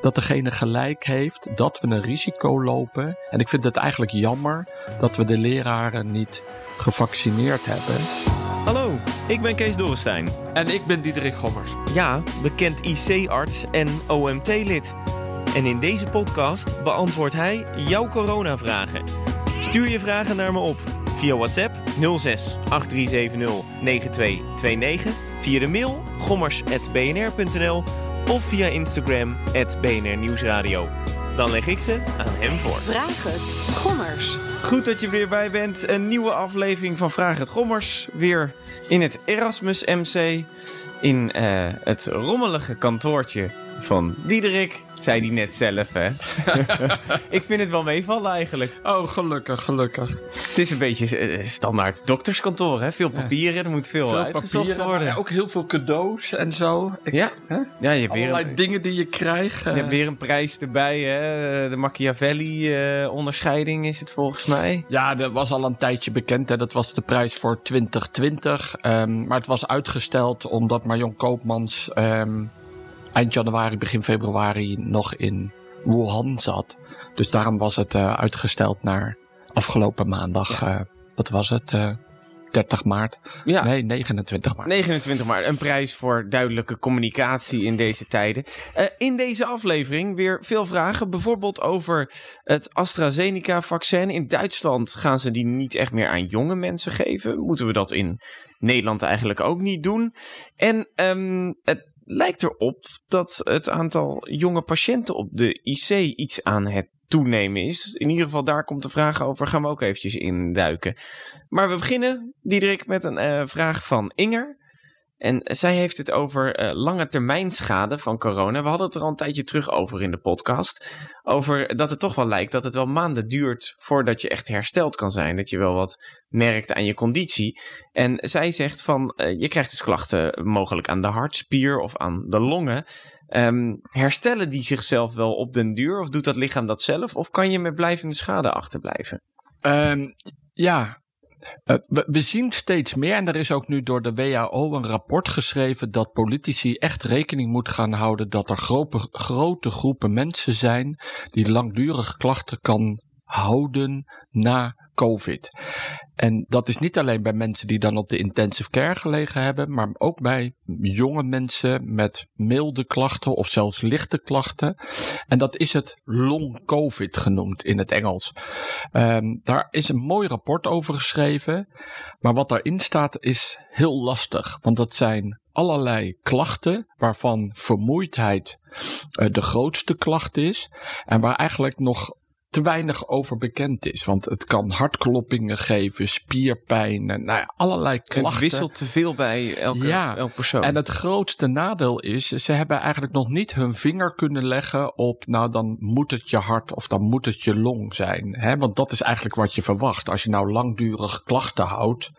dat degene gelijk heeft dat we een risico lopen. En ik vind het eigenlijk jammer dat we de leraren niet gevaccineerd hebben. Hallo, ik ben Kees Dorrestein. En ik ben Diederik Gommers. Ja, bekend IC-arts en OMT-lid. En in deze podcast beantwoordt hij jouw coronavragen. Stuur je vragen naar me op via WhatsApp 06 8370 9229, via de mail gommers.bnr.nl of via Instagram BNR Nieuwsradio. Dan leg ik ze aan hem voor. Vraag het, Gommers. Goed dat je weer bij bent. Een nieuwe aflevering van Vraag het Gommers. Weer in het Erasmus MC. In uh, het rommelige kantoortje van Diederik. Zei die net zelf, hè? ik vind het wel meevallen eigenlijk. Oh, gelukkig, gelukkig. Het is een beetje standaard dokterskantoor, hè? Veel papieren, er moet veel, veel uitgezocht papieren, worden. ook heel veel cadeaus en zo. Ik, ja. Hè? ja, je hebt Allerlei weer een, dingen die je krijgt. Je hebt weer een prijs erbij, hè? De Machiavelli-onderscheiding uh, is het volgens mij. Ja, dat was al een tijdje bekend, hè? Dat was de prijs voor 2020. Um, maar het was uitgesteld omdat Marion Koopmans... Um, eind januari, begin februari nog in Wuhan zat. Dus daarom was het uh, uitgesteld naar afgelopen maandag. Ja. Uh, wat was het? Uh, 30 maart? Ja. Nee, 29 maart. 29 maart. Een prijs voor duidelijke communicatie in deze tijden. In deze aflevering weer veel vragen. Bijvoorbeeld over het AstraZeneca-vaccin. In Duitsland gaan ze die niet echt meer aan jonge mensen geven. Moeten we dat in Nederland eigenlijk ook niet doen? En um, het lijkt erop dat het aantal jonge patiënten op de IC iets aan het toenemen is. In ieder geval daar komt de vraag over. Gaan we ook eventjes induiken. Maar we beginnen, Diederik, met een uh, vraag van Inger. En zij heeft het over uh, lange termijn schade van corona. We hadden het er al een tijdje terug over in de podcast. Over dat het toch wel lijkt dat het wel maanden duurt voordat je echt hersteld kan zijn. Dat je wel wat merkt aan je conditie. En zij zegt van uh, je krijgt dus klachten mogelijk aan de hartspier of aan de longen. Um, herstellen die zichzelf wel op den duur? Of doet dat lichaam dat zelf? Of kan je met blijvende schade achterblijven? Um, ja, we, we, zien steeds meer, en er is ook nu door de WHO een rapport geschreven dat politici echt rekening moeten gaan houden dat er grote, grote groepen mensen zijn die langdurig klachten kan houden na COVID. En dat is niet alleen bij mensen die dan op de intensive care gelegen hebben, maar ook bij jonge mensen met milde klachten of zelfs lichte klachten. En dat is het long COVID genoemd in het Engels. Um, daar is een mooi rapport over geschreven, maar wat daarin staat is heel lastig, want dat zijn allerlei klachten waarvan vermoeidheid uh, de grootste klacht is en waar eigenlijk nog te weinig over bekend is. Want het kan hartkloppingen geven, spierpijn, en, nou ja, allerlei klachten. Het wisselt te veel bij elke, ja, elke persoon. En het grootste nadeel is, ze hebben eigenlijk nog niet hun vinger kunnen leggen op, nou dan moet het je hart of dan moet het je long zijn. Hè? Want dat is eigenlijk wat je verwacht. Als je nou langdurig klachten houdt,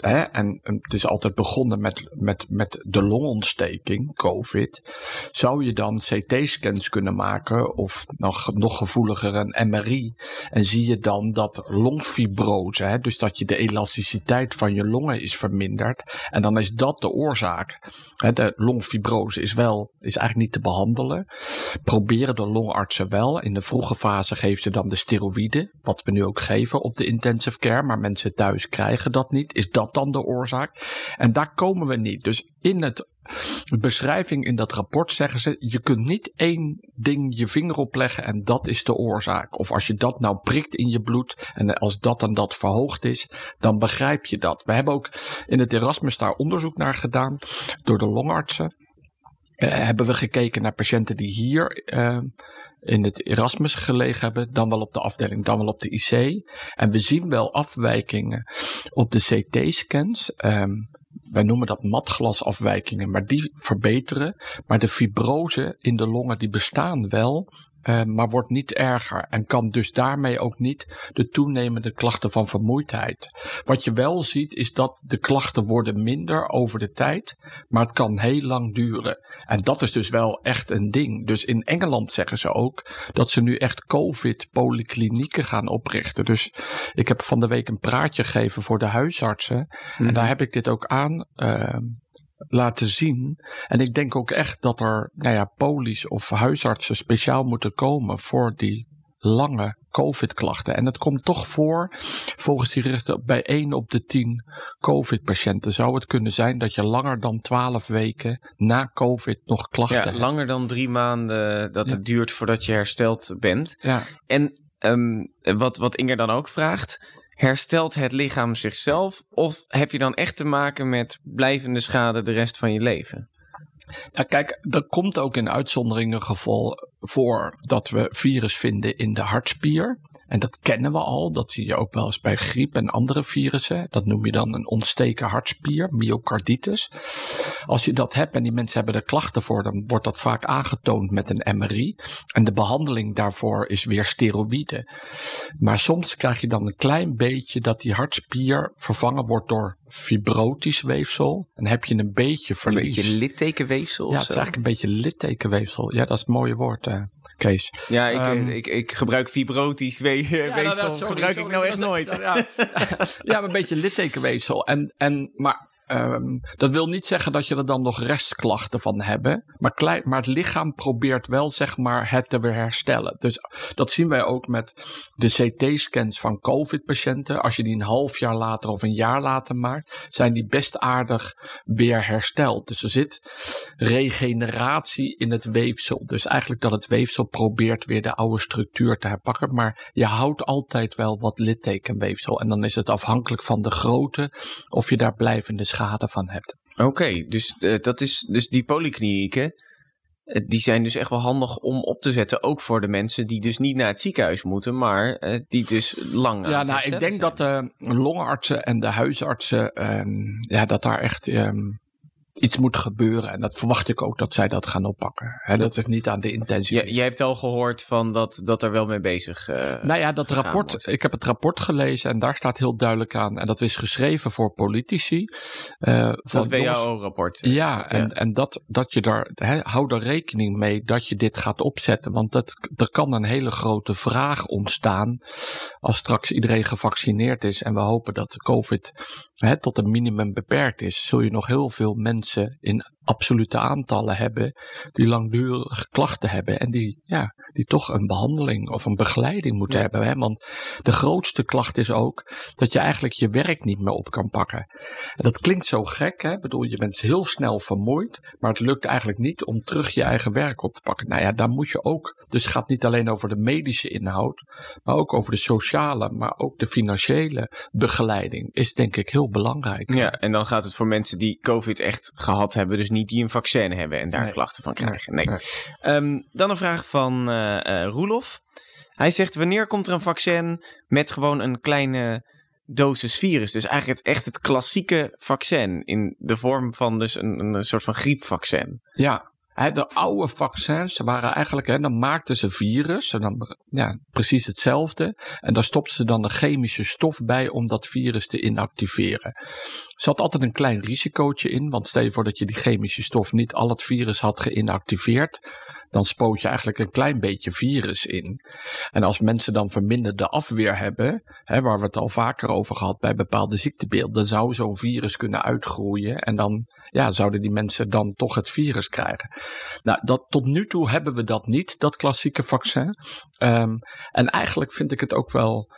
hè, en het is altijd begonnen met, met, met de longontsteking, COVID, zou je dan CT-scans kunnen maken of nog, nog gevoeliger een MRI. En zie je dan dat longfibrose, hè, dus dat je de elasticiteit van je longen is verminderd. En dan is dat de oorzaak. Hè, de longfibrose is wel, is eigenlijk niet te behandelen. Proberen de longartsen wel. In de vroege fase geven ze dan de steroïden, wat we nu ook geven op de intensive care. Maar mensen thuis krijgen dat niet. Is dat dan de oorzaak? En daar komen we niet. Dus in het beschrijving in dat rapport zeggen ze: je kunt niet één ding je vinger opleggen en dat is de oorzaak. Of als je dat nou prikt in je bloed en als dat en dat verhoogd is, dan begrijp je dat. We hebben ook in het Erasmus daar onderzoek naar gedaan door de longartsen. Uh, hebben we gekeken naar patiënten die hier uh, in het Erasmus gelegen hebben, dan wel op de afdeling, dan wel op de IC. En we zien wel afwijkingen op de CT-scans. Um, wij noemen dat matglasafwijkingen, maar die verbeteren. Maar de fibrose in de longen die bestaan wel. Uh, maar wordt niet erger en kan dus daarmee ook niet de toenemende klachten van vermoeidheid. Wat je wel ziet is dat de klachten worden minder over de tijd, maar het kan heel lang duren. En dat is dus wel echt een ding. Dus in Engeland zeggen ze ook dat ze nu echt COVID-polyklinieken gaan oprichten. Dus ik heb van de week een praatje gegeven voor de huisartsen. Mm En mhm. daar heb ik dit ook aan. Uh, laten zien. En ik denk ook echt dat er nou ja, polies of huisartsen speciaal moeten komen voor die lange COVID-klachten. En het komt toch voor, volgens die richten, bij 1 op de 10 COVID-patiënten zou het kunnen zijn dat je langer dan 12 weken na COVID nog klachten ja, hebt. Langer dan drie maanden dat het duurt voordat je hersteld bent. Ja. En um, wat, wat Inger dan ook vraagt, herstelt het lichaam zichzelf? Of heb je dan echt te maken met blijvende schade de rest van je leven? Nou, kijk, er komt ook in uitzonderingen geval voor dat we virus vinden in de hartspier. En dat kennen we al. Dat zie je ook wel eens bij griep en andere virussen. Dat noem je dan een ontsteken hartspier, myocarditis. Als je dat hebt en die mensen hebben er klachten voor, dan wordt dat vaak aangetoond met een MRI. En de behandeling daarvoor is weer steroïden. Maar soms krijg je dan een klein beetje dat die hartspier vervangen wordt door fibrotisch weefsel. En heb je een beetje verlies. Een beetje littekenweefsel? Ja, het is eigenlijk een beetje littekenweefsel. Ja, dat is het mooie woord. Uh, Kees. Ja, ik, um, ik, ik, gebruik fibrotisch we ja, weefsel. Nou, gebruik ik nou echt nooit. Ja, ja, een beetje littekenweefsel. En, en, maar Um, dat wil niet zeggen dat je er dan nog restklachten van hebt. Maar, maar het lichaam probeert wel zeg maar het te weer herstellen. Dus dat zien wij ook met de CT-scans van COVID-patiënten. Als je die een half jaar later of een jaar later maakt, zijn die best aardig weer hersteld. Dus er zit regeneratie in het weefsel. Dus eigenlijk dat het weefsel probeert weer de oude structuur te herpakken. Maar je houdt altijd wel wat littekenweefsel. En dan is het afhankelijk van de grootte of je daar blijvende schade van hebt. Oké, dus uh, dat is dus die polyklinieken. Uh, die zijn dus echt wel handig om op te zetten. Ook voor de mensen die dus niet naar het ziekenhuis moeten, maar uh, die dus lang. Ja, nou, ik denk zijn. dat de longartsen en de huisartsen. Ehm, ja, dat daar echt. Um, iets moet gebeuren. En dat verwacht ik ook dat zij dat gaan oppakken. He, dat is niet aan de intentie. Ja, jij hebt al gehoord van dat, dat er wel mee bezig uh, Nou ja, dat rapport. Wordt. Ik heb het rapport gelezen en daar staat heel duidelijk aan. En dat is geschreven voor politici. Uh, dat WHO-rapport. Ja, en, en dat, dat je daar. He, hou er rekening mee dat je dit gaat opzetten. Want dat, er kan een hele grote vraag ontstaan. Als straks iedereen gevaccineerd is. En we hopen dat de COVID he, tot een minimum beperkt is. Zul je nog heel veel mensen in absolute aantallen hebben die langdurige klachten hebben en die, ja, die toch een behandeling of een begeleiding moeten ja. hebben. Hè? Want de grootste klacht is ook dat je eigenlijk je werk niet meer op kan pakken. En dat klinkt zo gek, hè? Ik bedoel, je bent heel snel vermoeid, maar het lukt eigenlijk niet om terug je eigen werk op te pakken. Nou ja, daar moet je ook, dus het gaat niet alleen over de medische inhoud, maar ook over de sociale, maar ook de financiële begeleiding is denk ik heel belangrijk. Ja, en dan gaat het voor mensen die COVID echt gehad hebben, dus niet die een vaccin hebben en daar nee. klachten van krijgen. Nee. nee. Um, dan een vraag van uh, Roelof. Hij zegt: Wanneer komt er een vaccin met gewoon een kleine dosis virus? Dus eigenlijk het, echt het klassieke vaccin in de vorm van dus een, een soort van griepvaccin. Ja, de oude vaccins waren eigenlijk, dan maakten ze virus, en dan, ja, precies hetzelfde. En daar stopten ze dan een chemische stof bij om dat virus te inactiveren. Er zat altijd een klein risicootje in, want stel je voor dat je die chemische stof niet al het virus had geïnactiveerd dan spoot je eigenlijk een klein beetje virus in. En als mensen dan verminderde afweer hebben, hè, waar we het al vaker over gehad bij bepaalde ziektebeelden, zou zo'n virus kunnen uitgroeien en dan ja, zouden die mensen dan toch het virus krijgen. Nou, dat, tot nu toe hebben we dat niet, dat klassieke vaccin. Um, en eigenlijk vind ik het ook wel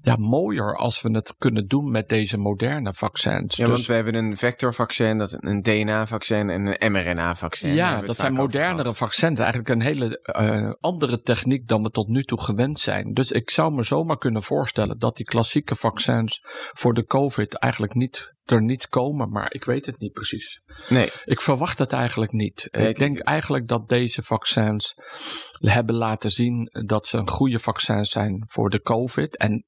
ja, mooier als we het kunnen doen met deze moderne vaccins. Ja, dus, want we hebben een vectorvaccin, dat een DNA-vaccin en een mRNA-vaccin. Ja, dat zijn modernere vaccins. Eigenlijk een hele uh, andere techniek dan we tot nu toe gewend zijn. Dus ik zou me zomaar kunnen voorstellen dat die klassieke vaccins voor de COVID eigenlijk niet er niet komen, maar ik weet het niet precies. Nee. Ik verwacht het eigenlijk niet. Nee, ik denk eigenlijk dat deze vaccins hebben laten zien dat ze een goede vaccins zijn voor de COVID. En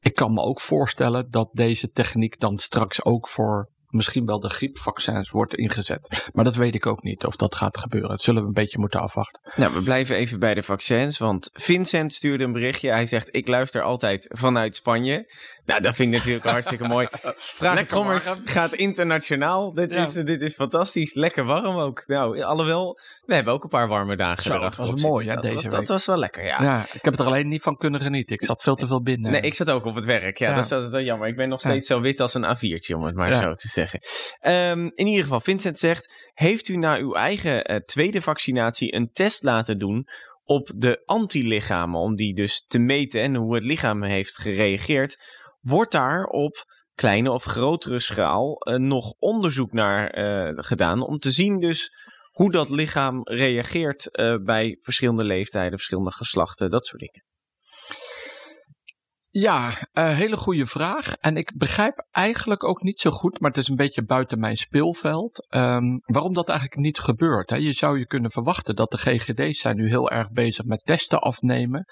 ik kan me ook voorstellen dat deze techniek dan straks ook voor misschien wel de griepvaccins wordt ingezet. Maar dat weet ik ook niet of dat gaat gebeuren. Dat zullen we een beetje moeten afwachten. Nou, we blijven even bij de vaccins, want Vincent stuurde een berichtje. Hij zegt, ik luister altijd vanuit Spanje. Nou, dat vind ik natuurlijk hartstikke mooi. Vraag Trommers gaat internationaal. Dit, is, dit is fantastisch. Lekker warm ook. Nou, alhoewel, we hebben ook een paar warme dagen Zo, dat was mooi, ja, deze week. Dat was wel lekker, ja. ja. Ik heb het er alleen niet van kunnen genieten. Ik zat veel te veel binnen. Nee, ik zat ook op het werk. Ja, dat is wel jammer. Ik ben nog steeds zo wit als een A4'tje, om het maar zo te zeggen. Um, in ieder geval, Vincent zegt, heeft u na uw eigen uh, tweede vaccinatie een test laten doen op de antilichamen, om die dus te meten en hoe het lichaam heeft gereageerd? Wordt daar op kleine of grotere schaal uh, nog onderzoek naar uh, gedaan om te zien dus hoe dat lichaam reageert bij verschillende leeftijden, verschillende geslachten, dat soort dingen. Ja, uh, hele goede vraag. En ik begrijp eigenlijk ook niet zo goed, maar het is een beetje buiten mijn speelveld, um, waarom dat eigenlijk niet gebeurt. Hè? Je zou je kunnen verwachten dat de GGD's zijn nu heel erg bezig met testen afnemen.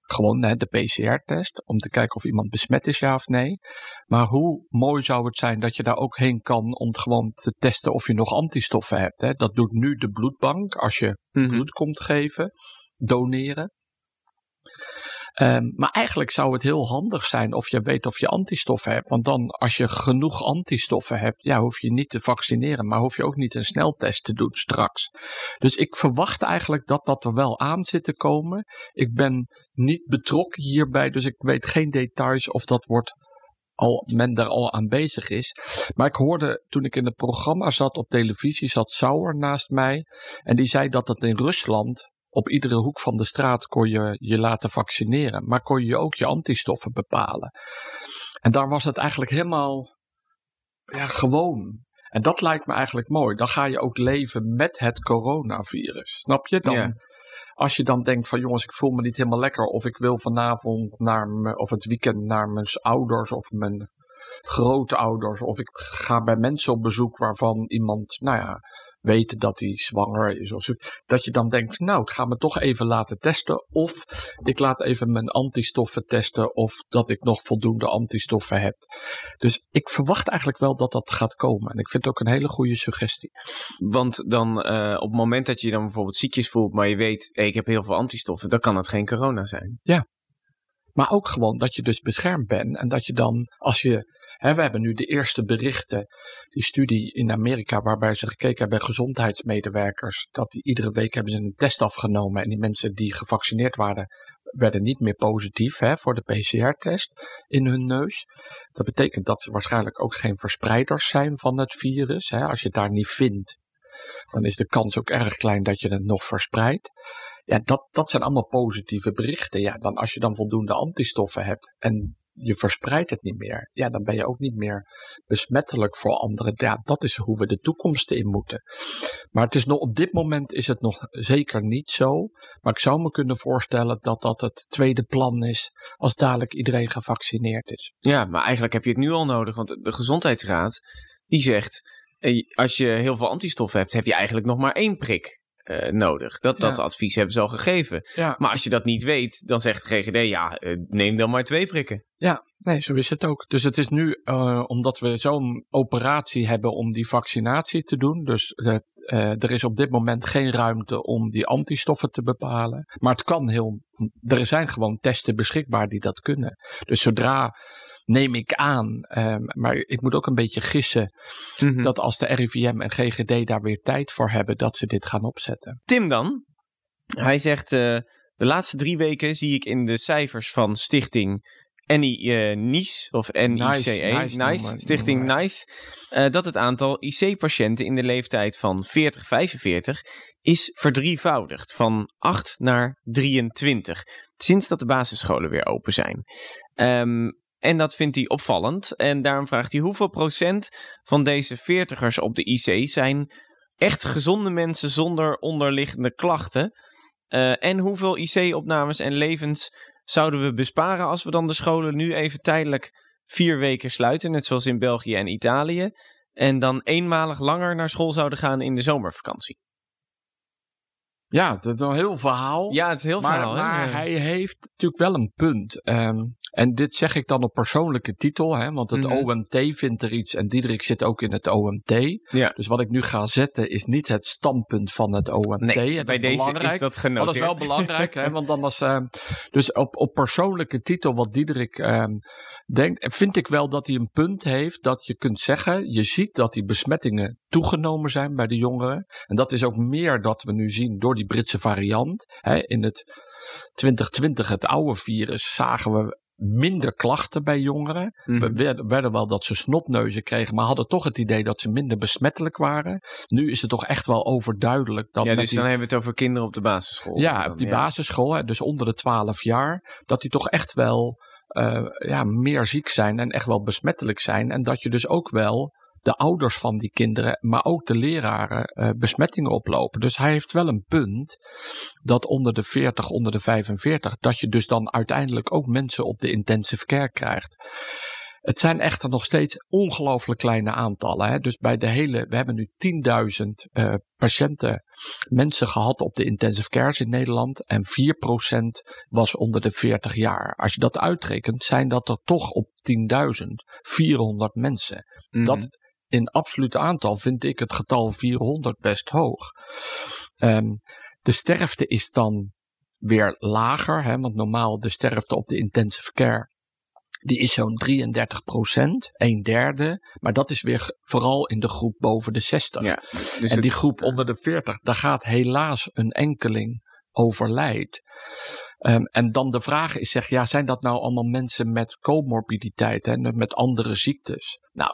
Gewoon hè, de PCR-test, om te kijken of iemand besmet is, ja of nee. Maar hoe mooi zou het zijn dat je daar ook heen kan om gewoon te testen of je nog antistoffen hebt. Hè? Dat doet nu de bloedbank als je mm-hmm. bloed komt geven, doneren. Um, maar eigenlijk zou het heel handig zijn of je weet of je antistoffen hebt. Want dan, als je genoeg antistoffen hebt, ja, hoef je niet te vaccineren, maar hoef je ook niet een sneltest te doen straks. Dus ik verwacht eigenlijk dat dat er wel aan zit te komen. Ik ben niet betrokken hierbij, dus ik weet geen details of dat wordt al, men daar al aan bezig is. Maar ik hoorde toen ik in het programma zat op televisie, zat Sauer naast mij. En die zei dat het in Rusland op iedere hoek van de straat kon je je laten vaccineren, maar kon je ook je antistoffen bepalen. En daar was het eigenlijk helemaal ja, gewoon. En dat lijkt me eigenlijk mooi. Dan ga je ook leven met het coronavirus. Snap je? Dan, ja. Als je dan denkt van jongens, ik voel me niet helemaal lekker. Of ik wil vanavond naar me, of het weekend naar mijn ouders of mijn grootouders. Of ik ga bij mensen op bezoek waarvan iemand, nou ja, weten dat hij zwanger is of zo. Dat je dan denkt, nou, ik ga me toch even laten testen. Of ik laat even mijn antistoffen testen. Of dat ik nog voldoende antistoffen heb. Dus ik verwacht eigenlijk wel dat dat gaat komen. En ik vind het ook een hele goede suggestie. Want dan uh, op het moment dat je dan bijvoorbeeld ziekjes voelt, maar je weet, hey, ik heb heel veel antistoffen, dan kan het geen corona zijn. Ja. Maar ook gewoon dat je dus beschermd bent. En dat je dan, als je We hebben nu de eerste berichten, die studie in Amerika, waarbij ze gekeken hebben bij gezondheidsmedewerkers. Dat die iedere week hebben ze een test afgenomen. En die mensen die gevaccineerd waren, werden niet meer positief hè, voor de PCR-test in hun neus. Dat betekent dat ze waarschijnlijk ook geen verspreiders zijn van het virus. Hè. Als je het daar niet vindt, dan is de kans ook erg klein dat je het nog verspreidt. Ja, dat, dat zijn allemaal positieve berichten. Ja, dan als je dan voldoende antistoffen hebt en je verspreidt het niet meer. Ja, dan ben je ook niet meer besmettelijk voor anderen. Ja, dat is hoe we de toekomst in moeten. Maar het is nog, op dit moment is het nog zeker niet zo. Maar ik zou me kunnen voorstellen dat dat het tweede plan is als dadelijk iedereen gevaccineerd is. Ja, maar eigenlijk heb je het nu al nodig. Want de Gezondheidsraad die zegt, als je heel veel antistoffen hebt, heb je eigenlijk nog maar één prik. Uh, nodig. Dat, dat ja. advies hebben ze al gegeven. Ja. Maar als je dat niet weet, dan zegt de GGD, ja, uh, neem dan maar twee prikken. Ja, nee, zo is het ook. Dus het is nu, uh, omdat we zo'n operatie hebben om die vaccinatie te doen. Dus er is op dit moment geen ruimte om die antistoffen te bepalen. Maar het kan heel, er zijn gewoon testen beschikbaar die dat kunnen. Dus zodra neem ik aan. Um, maar ik moet ook een beetje gissen mm-hmm. dat als de RIVM en GGD daar weer tijd voor hebben, dat ze dit gaan opzetten. Tim dan? Hij zegt, uh, de laatste drie weken zie ik in de cijfers van stichting NICE uh, of NICE, nice, nice, nice Stichting NICE, uh, dat het aantal IC-patiënten in de leeftijd van 40-45 is verdrievoudigd van 8 naar 23 sinds dat de basisscholen weer open zijn. Um, en dat vindt hij opvallend. En daarom vraagt hij hoeveel procent van deze veertigers op de IC zijn echt gezonde mensen zonder onderliggende klachten. Uh, en hoeveel IC-opnames en levens zouden we besparen als we dan de scholen nu even tijdelijk vier weken sluiten, net zoals in België en Italië. En dan eenmalig langer naar school zouden gaan in de zomervakantie. Ja, dat is een heel verhaal. Ja, het is heel maar, verhaal. maar hij heeft natuurlijk wel een punt. Ehm, en dit zeg ik dan op persoonlijke titel, hè, want het Mhm. OMT vindt er iets en Diederik zit ook in het OMT. Ja. Dus wat ik nu ga zetten is niet het standpunt van het OMT. Nee, En bij is deze belangrijk. is dat Maar genoteerd. dat is wel belangrijk, hè? want anders. ehm, dus op, op persoonlijke titel, wat Diederik ehm, denkt, vind ik wel dat hij een punt heeft dat je kunt zeggen. Je ziet dat die besmettingen toegenomen zijn bij de jongeren. En dat is ook meer dat we nu zien door die Britse variant. Hè? In het 2020, het oude virus, zagen we minder klachten bij jongeren. Mhm. We werden, werden wel dat ze snotneuzen kregen, maar hadden toch het idee dat ze minder besmettelijk waren. Nu is het toch echt wel overduidelijk dat ja, dus die- dan hebben we het over kinderen op de basisschool. ja, Dan, op die basisschool, hè, dus onder de 12 jaar, dat die toch echt wel eh, ja, meer ziek zijn en echt wel besmettelijk zijn. En dat je dus ook wel de ouders van die kinderen, maar ook de leraren eh, besmettingen oplopen. Dus hij heeft wel een punt dat onder de 40, onder de 45, dat je dus dan uiteindelijk ook mensen op de intensive care krijgt. Het zijn echter nog steeds ongelooflijk kleine aantallen. Hè? Dus bij de hele, we hebben nu 10.000 eh, patiënten, mensen gehad op de intensive cares in Nederland. En 4% was onder de 40 jaar. Als je dat uitrekent, zijn dat er toch op 10.000 400 mensen. Mhm. Dat in absoluut aantal vind ik het getal 400 best hoog. Ehm, de sterfte is dan weer lager, hè, want normaal de sterfte op de intensive care. Die is zo'n 33 procent, een derde. Maar dat is weer vooral in de groep boven de 60. Ja, dus en het- die groep onder de 40, daar gaat helaas een enkeling overlijdt. Ehm, en dan de vraag is, zeg, ja, zijn dat nou allemaal mensen met comorbiditeit, hè, met andere ziektes? Nou,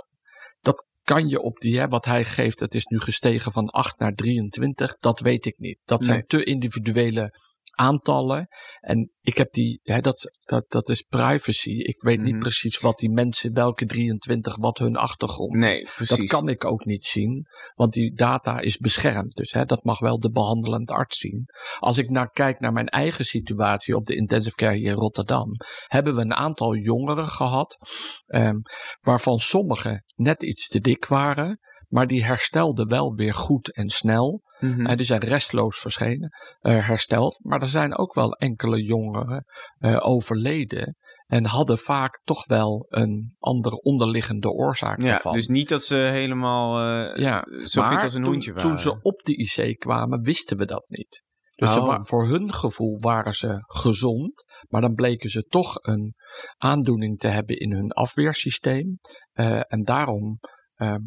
kan je op die, hè, wat hij geeft, het is nu gestegen van 8 naar 23, dat weet ik niet. Dat zijn te individuele aantallen. En ik heb die, hè, dat, dat, dat is privacy. Ik weet niet Mhm. precies wat die mensen, welke 23, wat hun achtergrond is. Nee, precies. Dat kan ik ook niet zien, want die data is beschermd. Dus hè, dat mag wel de behandelend arts zien. Als ik naar kijk naar mijn eigen situatie op de intensive care hier in Rotterdam, hebben we een aantal jongeren gehad, ehm, waarvan sommigen net iets te dik waren, maar die herstelden wel weer goed en snel. Eh, die zijn restloos verschenen, eh, hersteld. Maar er zijn ook wel enkele jongeren eh, overleden. En hadden vaak toch wel een andere onderliggende oorzaak ja, daarvan. dus niet dat ze helemaal ja, zo fit als een toen, hoentje waren. Toen ze op de IC kwamen, wisten we dat niet. Dus Oh. voor hun gevoel waren ze gezond, maar dan bleken ze toch een aandoening te hebben in hun afweersysteem. En daarom ehm,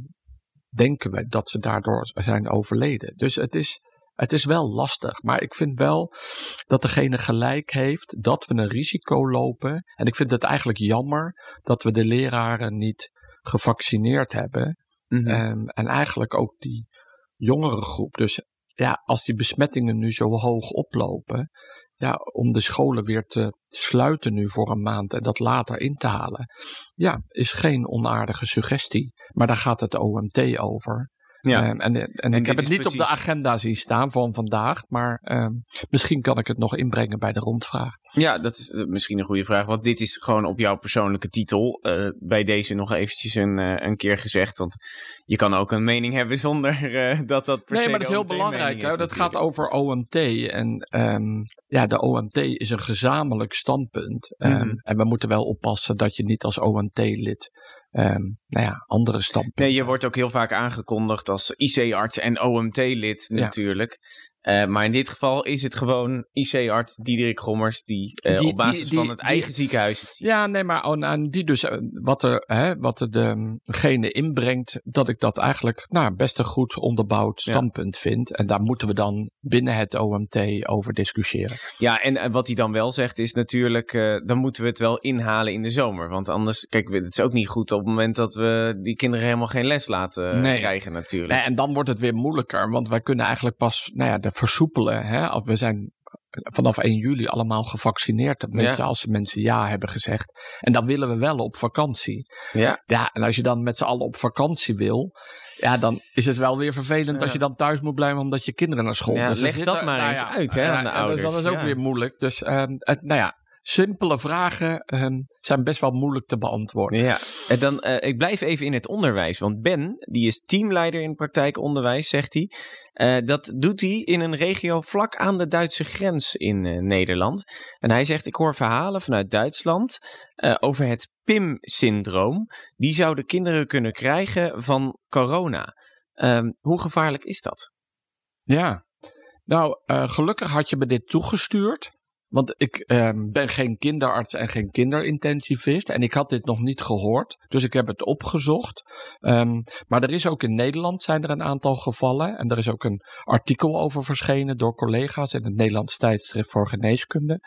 denken we dat ze daardoor zijn overleden. Dus het is, het is wel lastig. Maar ik vind wel dat degene gelijk heeft dat we een risico lopen. En ik vind het eigenlijk jammer dat we de leraren niet gevaccineerd hebben. Mhm. Ehm, en eigenlijk ook die jongere groep. Dus ja, als die besmettingen nu zo hoog oplopen, ja, om de scholen weer te sluiten nu voor een maand en dat later in te halen, ja, is geen onaardige suggestie. Maar daar gaat het OMT over. Ja. Ehm, en, en, ik heb het niet op de agenda zien staan van vandaag, maar ehm, misschien kan ik het nog inbrengen bij de rondvraag. Ja, dat is eh, misschien een goede vraag. Want dit is gewoon op jouw persoonlijke titel. eh, bij deze nog eventjes een, eh, een keer gezegd. Want je kan ook een mening hebben zonder eh, dat dat per Nee, maar dat is heel belangrijk. Is Dat gaat over OMT. En ehm, ja, de OMT is een gezamenlijk standpunt. Mhm. En we moeten wel oppassen dat je niet als OMT-lid nou ja, andere standpunten... Nee, je wordt ook heel vaak aangekondigd als IC-arts en OMT-lid natuurlijk. Eh, maar in dit geval is het gewoon IC-arts Diederik Gommers die, eh, Die- op basis die- van het eigen ziekenhuis het ziet. Ja, nee, maar nou, die dus, eh, wat, er, hè, wat er degene inbrengt, dat ik dat eigenlijk nou, best een goed onderbouwd Ja. standpunt vind. En daar moeten we dan binnen het OMT over discussiëren. Ja, en, wat hij dan wel zegt is natuurlijk, dan moeten we het wel inhalen in de zomer. Want anders, kijk, het is ook niet goed op het moment dat we die kinderen helemaal geen les laten Nee. krijgen natuurlijk. Nee, en dan wordt het weer moeilijker, want wij kunnen eigenlijk pas nou ja, de versoepelen. Hè? Of We zijn vanaf 1 juli allemaal gevaccineerd. Tenminste, Ja. als mensen ja hebben gezegd. En dan willen we wel op vakantie. Ja, Ja, en als je dan met z'n allen op vakantie wil, ja, dan is het wel weer vervelend Ja. als je dan thuis moet blijven omdat je kinderen naar school. Ja, Dus leg dat er- maar nou eens uit, hè, aan de ja, Dus ouders. dat is ook weer moeilijk. Dus, ehm, het, nou ja, simpele vragen ehm, zijn best wel moeilijk te beantwoorden. Ja, en dan, eh, ik blijf even in het onderwijs. Want Ben, die is teamleider in praktijkonderwijs, zegt hij. Eh, dat doet hij in een regio vlak aan de Duitse grens in eh, Nederland. En hij zegt, ik hoor verhalen vanuit Duitsland over het PIM-syndroom. Die zouden kinderen kunnen krijgen van corona. Ehm, hoe gevaarlijk is dat? Ja, nou, gelukkig had je me dit toegestuurd. Want ik ehm, ben geen kinderarts en geen kinderintensivist. En ik had dit nog niet gehoord. Dus ik heb het opgezocht. Ehm, maar er is ook in Nederland zijn er een aantal gevallen. En er is ook een artikel over verschenen door collega's in het Nederlands tijdschrift voor geneeskunde.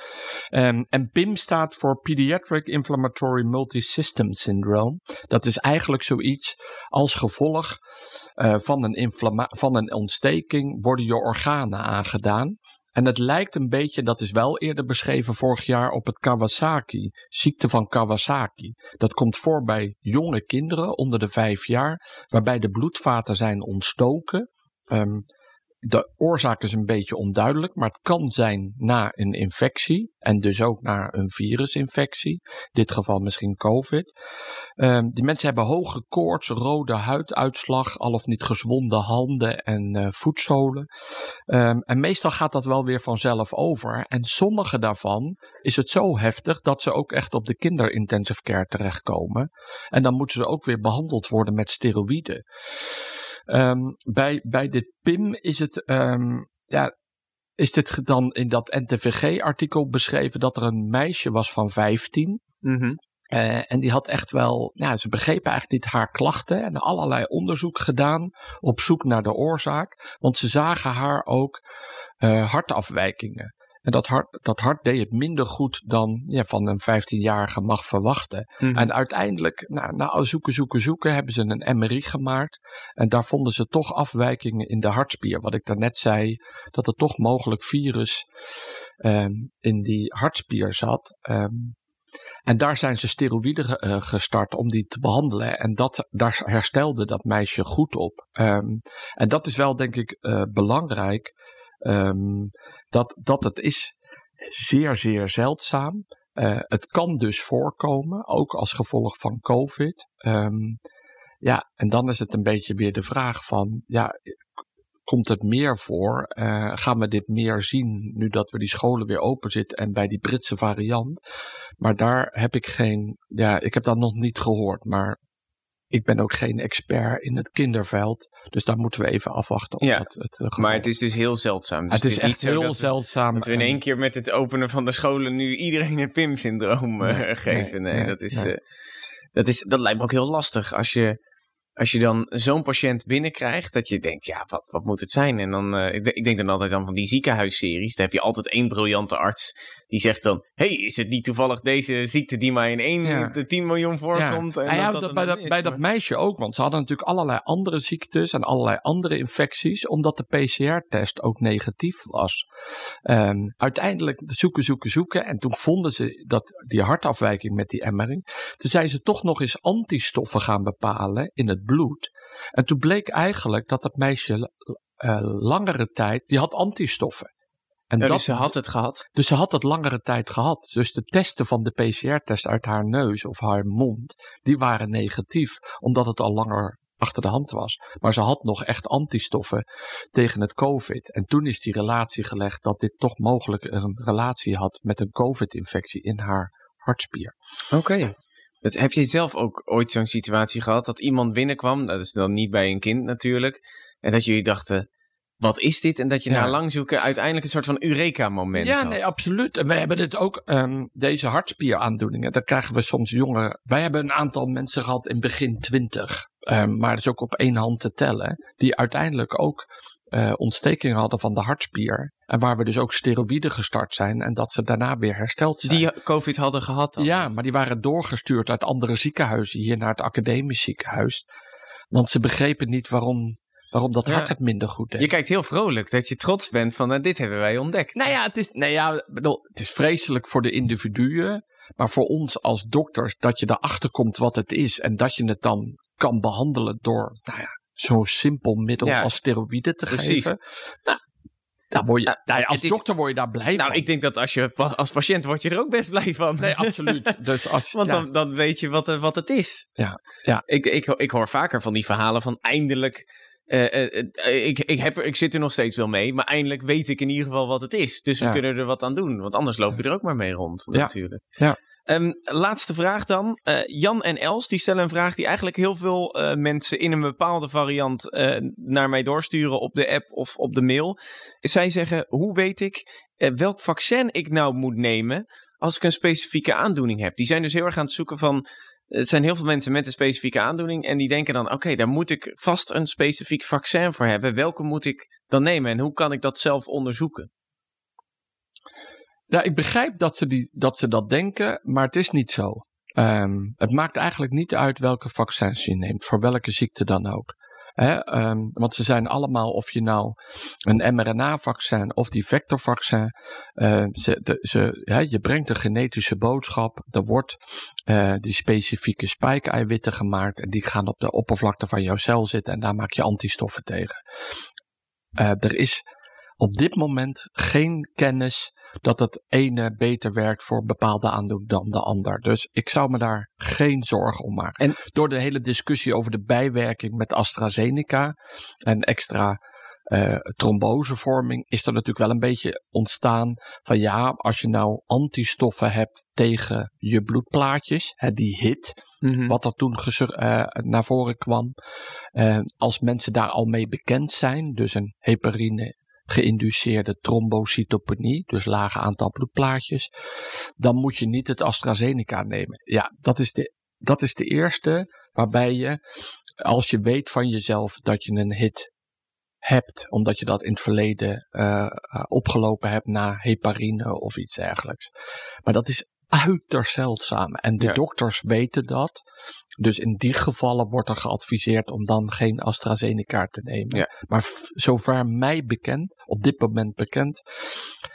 Ehm, en PIM staat voor Pediatric Inflammatory Multisystem Syndrome. Dat is eigenlijk zoiets als gevolg eh, van, een van een ontsteking worden je organen aangedaan. En het lijkt een beetje, dat is wel eerder beschreven vorig jaar, op het Kawasaki, ziekte van Kawasaki. Dat komt voor bij jonge kinderen onder de vijf jaar, waarbij de bloedvaten zijn ontstoken. Ehm, de oorzaak is een beetje onduidelijk, maar het kan zijn na een infectie en dus ook na een virusinfectie. In dit geval misschien COVID. Ehm, die mensen hebben hoge koorts, rode huiduitslag, al of niet gezwonde handen en eh, voetzolen. Ehm, en meestal gaat dat wel weer vanzelf over. En sommige daarvan is het zo heftig dat ze ook echt op de kinderintensive care terechtkomen. En dan moeten ze ook weer behandeld worden met steroïden. Ehm, bij, bij dit PIM is het, ehm, ja, is dit dan in dat NTVG-artikel beschreven dat er een meisje was van 15. Eh, en die had echt wel, ja, ze begrepen eigenlijk niet haar klachten en allerlei onderzoek gedaan op zoek naar de oorzaak. Want ze zagen haar ook eh, hartafwijkingen. En dat hart, dat hart deed het minder goed dan ja, van een 15-jarige mag verwachten. Mhm. En uiteindelijk, nou, na zoeken, zoeken, zoeken, hebben ze een MRI gemaakt. En daar vonden ze toch afwijkingen in de hartspier. Wat ik daarnet zei, dat er toch mogelijk virus ehm, in die hartspier zat. Ehm, en daar zijn ze steroïden eh, gestart om die te behandelen. En dat, daar herstelde dat meisje goed op. Ehm, en dat is wel, denk ik, eh, belangrijk. Ehm, dat, dat het is zeer, zeer zeldzaam. Eh, het kan dus voorkomen, ook als gevolg van COVID. Ehm, ja, en dan is het een beetje weer de vraag van, ja, komt het meer voor? Eh, gaan we dit meer zien nu dat we die scholen weer open zitten en bij die Britse variant? Maar daar heb ik geen, ja, ik heb dat nog niet gehoord, maar ik ben ook geen expert in het kinderveld. Dus daar moeten we even afwachten of Ja, dat het eh, Maar het is dus heel zeldzaam. Dus het is echt heel dat we- zeldzaam. Dat we in één keer met het openen van de scholen nu iedereen een PIM-syndroom Nee, geven. Nee, dat, is, nee. eh, dat, is, dat lijkt me ook heel lastig als je, als je dan zo'n patiënt binnenkrijgt. Dat je denkt, ja, wat, wat moet het zijn? En dan, eh, ik, de- ik denk dan altijd aan van die ziekenhuisseries. Daar heb je altijd één briljante arts die zegt dan... hey, is het niet toevallig deze ziekte die maar in één Ja. de 10 miljoen voorkomt? Ja. En Nou ja, dat, dat, dat bij, dat, is, bij dat meisje ook, want ze hadden natuurlijk allerlei andere ziektes en allerlei andere infecties, omdat de PCR-test ook negatief was. Ehm, uiteindelijk zoeken, zoeken, zoeken. En toen vonden ze dat die hartafwijking met die MRI. Toen zijn ze toch nog eens antistoffen gaan bepalen in het bloed. En toen bleek eigenlijk dat dat meisje eh, langere tijd, die had antistoffen. En Ja, dat, dus ze had het gehad. dus ze had het langere tijd gehad. Dus de testen van de PCR-test uit haar neus of haar mond, die waren negatief, omdat het al langer achter de hand was. Maar ze had nog echt antistoffen tegen het COVID. En toen is die relatie gelegd dat dit toch mogelijk een relatie had met een COVID-infectie in haar hartspier. Oké. Dat, heb je zelf ook ooit zo'n situatie gehad dat iemand binnenkwam, dat is dan niet bij een kind natuurlijk, en dat jullie dachten, wat is dit? En dat je Ja. na lang zoeken uiteindelijk een soort van Eureka-moment Ja, had. nee, absoluut. En wij hebben dit ook, ehm, deze hartspieraandoeningen, daar krijgen we soms jonge. Wij hebben een aantal mensen gehad in begin twintig, ehm, maar dat is ook op één hand te tellen, die uiteindelijk ook eh ontstekingen hadden van de hartspier. En waar we dus ook steroïden gestart zijn en dat ze daarna weer hersteld zijn. Die COVID hadden gehad dan. Ja, maar die waren doorgestuurd uit andere ziekenhuizen hier naar het academisch ziekenhuis. Want ze begrepen niet waarom, waarom dat hart het minder goed deed. Je kijkt heel vrolijk dat je trots bent van, nou, dit hebben wij ontdekt. Nou ja, het is, nou ja, bedoel, het is vreselijk voor de individuen. Maar voor ons als dokters, dat je erachter komt wat het is. En dat je het dan kan behandelen door, nou ja, zo'n simpel middel Ja, als steroïden te precies. geven. Nou, Daar word je, nou ja, als is- dokter word je daar blij Nou, van. ik denk dat als je als patiënt word je er ook best blij van. Nee, absoluut. Dus als, Want ja. dan, dan weet je wat, eh, wat het is. Ja, ja. Ik, ik, ik hoor vaker van die verhalen van eindelijk. eh, eh, ik, ik, heb, ik zit er nog steeds wel mee, maar eindelijk weet ik in ieder geval wat het is. Dus we Ja. kunnen er wat aan doen, want anders loop je er ook maar mee rond, Ja. natuurlijk. Ja. Ehm, laatste vraag dan. Eh, Jan en Els die stellen een vraag die eigenlijk heel veel eh, mensen in een bepaalde variant eh, naar mij doorsturen op de app of op de mail. Zij zeggen: Hoe weet ik welk vaccin ik nou moet nemen als ik een specifieke aandoening heb? Die zijn dus heel erg aan het zoeken van. Het zijn heel veel mensen met een specifieke aandoening en die denken dan: oké, daar moet ik vast een specifiek vaccin voor hebben. Welke moet ik dan nemen en hoe kan ik dat zelf onderzoeken? Ja, ik begrijp dat ze, die, dat ze dat denken, maar het is niet zo. Ehm, het maakt eigenlijk niet uit welke vaccins je neemt, voor welke ziekte dan ook. Ehm, want ze zijn allemaal, of je nou een mRNA-vaccin of die vectorvaccin, eh, ze, de, ze, je brengt een genetische boodschap, er wordt eh, die specifieke spike-eiwitten gemaakt en die gaan op de oppervlakte van jouw cel zitten en daar maak je antistoffen tegen. Eh, er is op dit moment geen kennis dat het ene beter werkt voor bepaalde aandoening dan de ander. Dus ik zou me daar geen zorgen om maken. En- door de hele discussie over de bijwerking met AstraZeneca en extra eh, trombosevorming is er natuurlijk wel een beetje ontstaan van ja, als je nou antistoffen hebt tegen je bloedplaatjes, hè, die hit, wat er toen eh, naar voren kwam. Eh, als mensen daar al mee bekend zijn, dus een heparine geïnduceerde trombocytopenie, dus lage aantal bloedplaatjes, dan moet je niet het AstraZeneca nemen. Ja, dat is de, dat is de eerste waarbij je, als je weet van jezelf dat je een hit hebt, omdat je dat in het verleden eh, eh, opgelopen hebt na heparine of iets dergelijks. Maar dat is uiterst zeldzaam. En de Ja. dokters weten dat. Dus in die gevallen wordt er geadviseerd om dan geen AstraZeneca te nemen. Ja. Maar zover mij bekend, op dit moment bekend,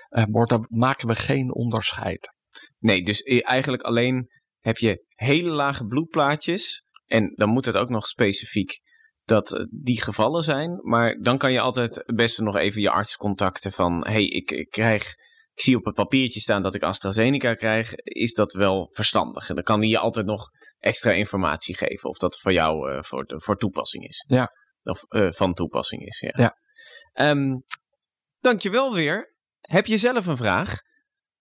eh, wordt er, maken we geen onderscheid. Nee, dus eigenlijk alleen heb je hele lage bloedplaatjes. En dan moet het ook nog specifiek dat eh, die gevallen zijn. Maar dan kan je altijd het beste nog even je arts contacten van... hey, ik, ik krijg... Ik zie op het papiertje staan dat ik AstraZeneca krijg. Is dat wel verstandig? En dan kan die je altijd nog extra informatie geven. Of dat voor jou eh, voor, de, voor toepassing is. Ja. Of eh, van toepassing is, ja. Ja. Ehm, dankjewel weer. Heb je zelf een vraag?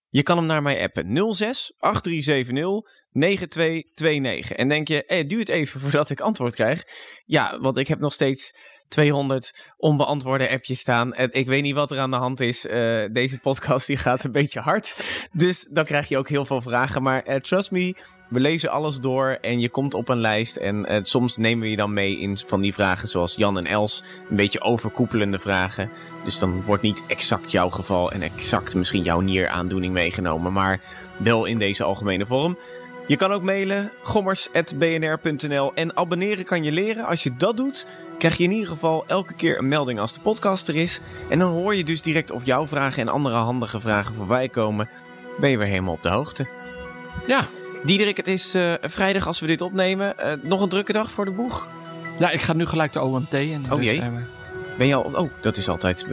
Je kan hem naar mij appen. 06 8370 9229. En denk je, hey, het duurt even voordat ik antwoord krijg. Ja, want ik heb nog steeds 200 onbeantwoorde appjes staan. En ik weet niet wat er aan de hand is. Eh, deze podcast die gaat een beetje hard. Dus dan krijg je ook heel veel vragen. Maar eh, trust me, we lezen alles door en je komt op een lijst. En eh, soms nemen we je dan mee in van die vragen zoals Jan en Els. Een beetje overkoepelende vragen. Dus dan wordt niet exact jouw geval en exact misschien jouw nieraandoening meegenomen. Maar wel in deze algemene vorm. Je kan ook mailen gommers.bnr.nl en abonneren kan je leren. Als je dat doet, krijg je in ieder geval elke keer een melding als de podcast er is. En dan hoor je dus direct of jouw vragen en andere handige vragen voorbij komen. Ben je weer helemaal op de hoogte. Ja, Diederik, het is eh, vrijdag als we dit opnemen. Eh, nog een drukke dag voor de boeg. ja ik ga nu gelijk de OMT in. Oh dus, jee. eh, Ben je al... Oh, dat is altijd...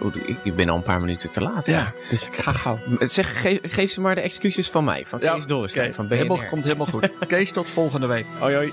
oh, ik- ben al een paar minuten te laat. ja, dus ik ga gauw. Zeg, geef, geef ze maar de excuses van mij. Van Kees oké. van BNR. Helemaal, komt helemaal goed. Kees, tot volgende week. Hoi, hoi.